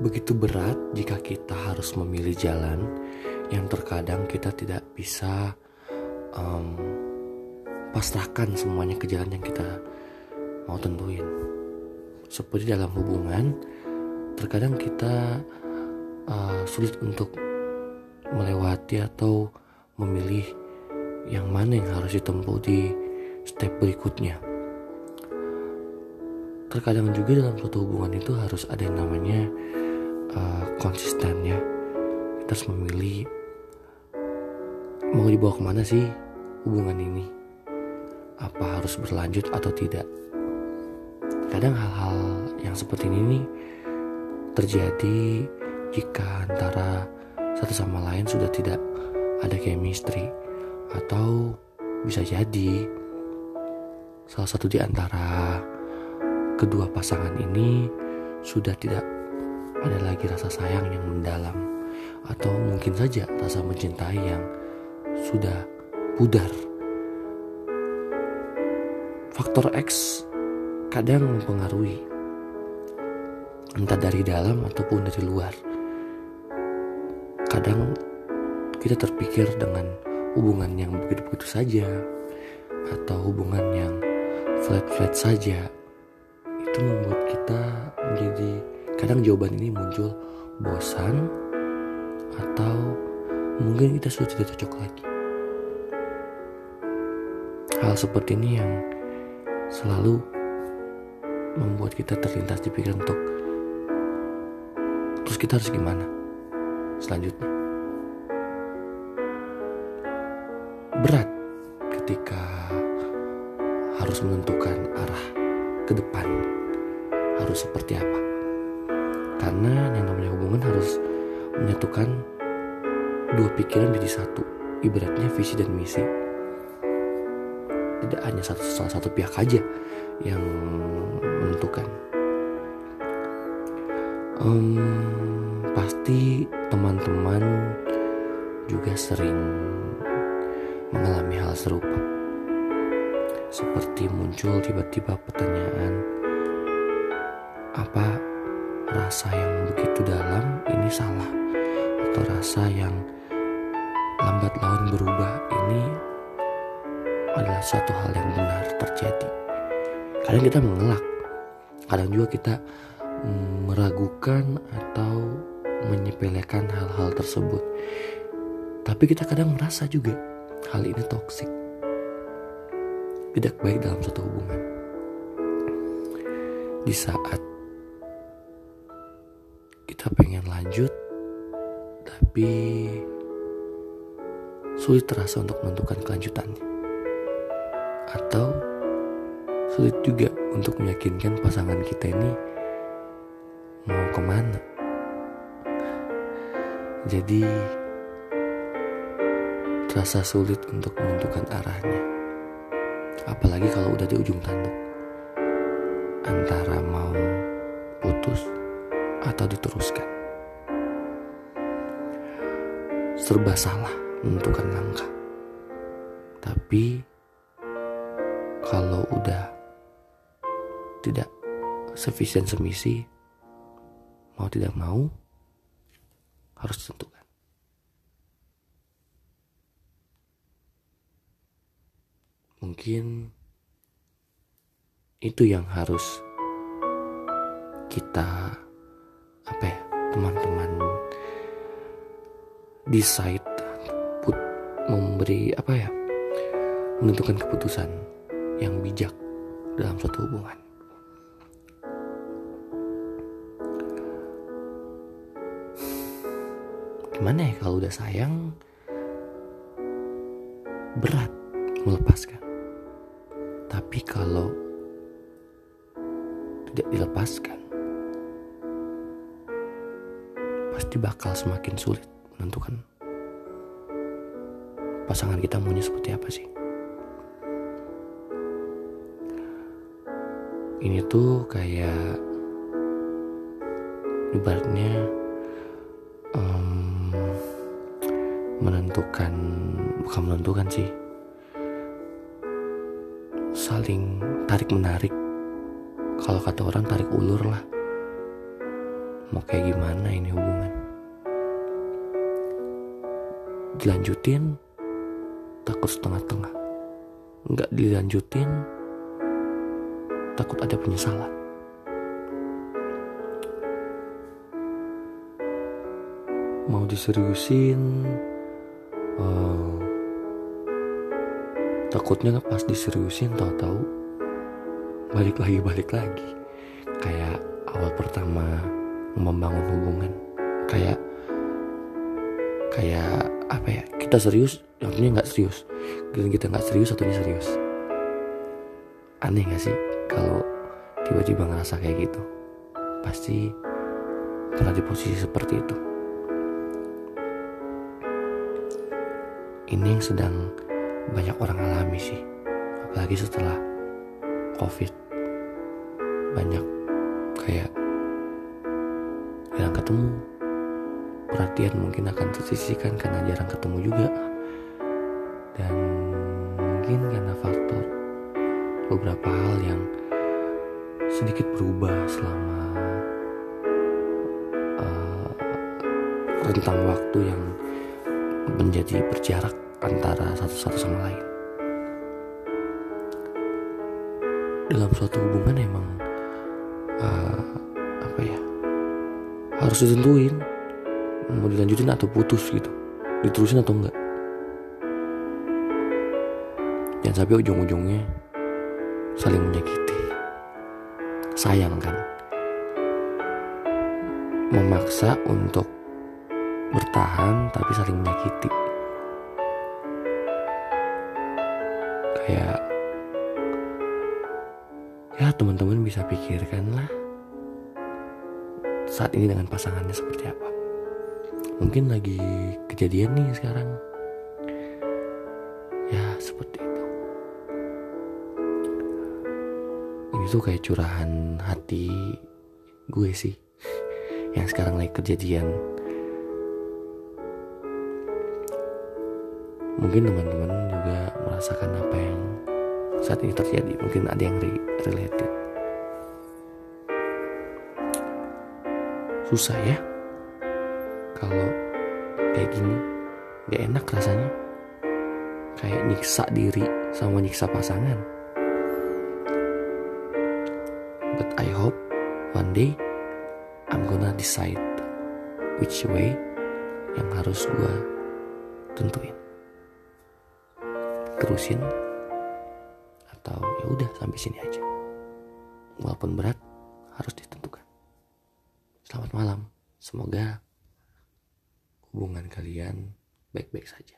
begitu berat jika kita harus memilih jalan yang terkadang kita tidak bisa um, pasrahkan semuanya ke jalan yang kita mau tentuin. Seperti dalam hubungan, terkadang kita uh, sulit untuk melewati atau memilih yang mana yang harus ditempuh di step berikutnya. Terkadang juga dalam suatu hubungan itu harus ada yang namanya uh, konsisten ya. Kita harus memilih mau dibawa ke mana sih hubungan ini. Apa harus berlanjut atau tidak. Kadang hal-hal yang seperti ini nih terjadi jika antara satu sama lain sudah tidak ada chemistry atau bisa jadi salah satu di antara kedua pasangan ini sudah tidak ada lagi rasa sayang yang mendalam atau mungkin saja rasa mencintai yang sudah pudar. Faktor X kadang mempengaruhi entah dari dalam ataupun dari luar. Kadang kita terpikir dengan hubungan yang begitu-begitu saja atau hubungan yang flat-flat saja itu membuat kita menjadi kadang jawaban ini muncul bosan atau mungkin kita sudah tidak cocok lagi. Hal seperti ini yang selalu membuat kita terlintas di pikiran untuk terus kita harus gimana selanjutnya berat ketika harus menentukan arah ke depan harus seperti apa karena yang namanya hubungan harus menyatukan dua pikiran jadi satu ibaratnya visi dan misi tidak hanya satu salah satu pihak aja yang menentukan. Um, pasti teman-teman juga sering mengalami hal serupa. Seperti muncul tiba-tiba pertanyaan, apa rasa yang begitu dalam ini salah atau rasa yang lambat laun berubah ini adalah suatu hal yang benar terjadi. Kadang kita mengelak, kadang juga kita mm, meragukan atau menyepelekan hal-hal tersebut. Tapi kita kadang merasa juga hal ini toksik. Tidak baik dalam suatu hubungan. Di saat kita pengen lanjut, tapi sulit terasa untuk menentukan kelanjutannya atau sulit juga untuk meyakinkan pasangan kita ini mau ke mana. Jadi terasa sulit untuk menentukan arahnya. Apalagi kalau udah di ujung tanduk. Antara mau putus atau diteruskan. Serba salah menentukan langkah. Tapi kalau udah tidak sufficient semisi mau tidak mau harus ditentukan mungkin itu yang harus kita apa ya teman-teman decide put memberi apa ya menentukan keputusan yang bijak dalam suatu hubungan. Gimana ya kalau udah sayang berat melepaskan. Tapi kalau tidak dilepaskan pasti bakal semakin sulit menentukan pasangan kita maunya seperti apa sih. ini tuh kayak ibaratnya um, menentukan bukan menentukan sih. Saling tarik menarik kalau kata orang tarik ulur lah mau kayak gimana ini hubungan? Dilanjutin takut setengah-tengah. Nggak dilanjutin takut ada penyesalan. Mau diseriusin uh, takutnya pas diseriusin tahu-tahu balik lagi balik lagi. Kayak awal pertama membangun hubungan. Kayak kayak apa ya? Kita serius satunya nggak serius. Dan kita nggak serius satunya serius. Aneh gak sih kalau tiba-tiba ngerasa kayak gitu? Pasti pernah di posisi seperti itu. Ini yang sedang banyak orang alami sih. Apalagi setelah covid. Banyak kayak ketemu perhatian mungkin akan tersisihkan karena jarang ketemu juga. Dan mungkin karena faktor beberapa hal yang sedikit berubah selama uh, rentang waktu yang menjadi berjarak antara satu-satu sama lain. Dalam suatu hubungan emang uh, apa ya harus ditentuin mau dilanjutin atau putus gitu. Diterusin atau enggak. Jangan sampai ujung-ujungnya saling menyakiti. Sayang kan? Memaksa untuk bertahan tapi saling menyakiti. Kayak ya teman-teman bisa pikirkan lah saat ini dengan pasangannya seperti apa? Mungkin lagi kejadian nih sekarang. Ya seperti itu. Ini tuh kayak curahan hati gue sih yang sekarang lagi kejadian. Mungkin teman-teman juga merasakan apa yang saat ini terjadi. Mungkin ada yang re related susah ya. Kalau kayak gini gak enak rasanya. Kayak nyiksa diri sama nyiksa pasangan. But I hope one day I'm gonna decide which way yang harus gue tentuin. Terusin atau ya udah sampai sini aja. Walaupun berat harus ditentukan selamat malam. Semoga hubungan kalian baik-baik saja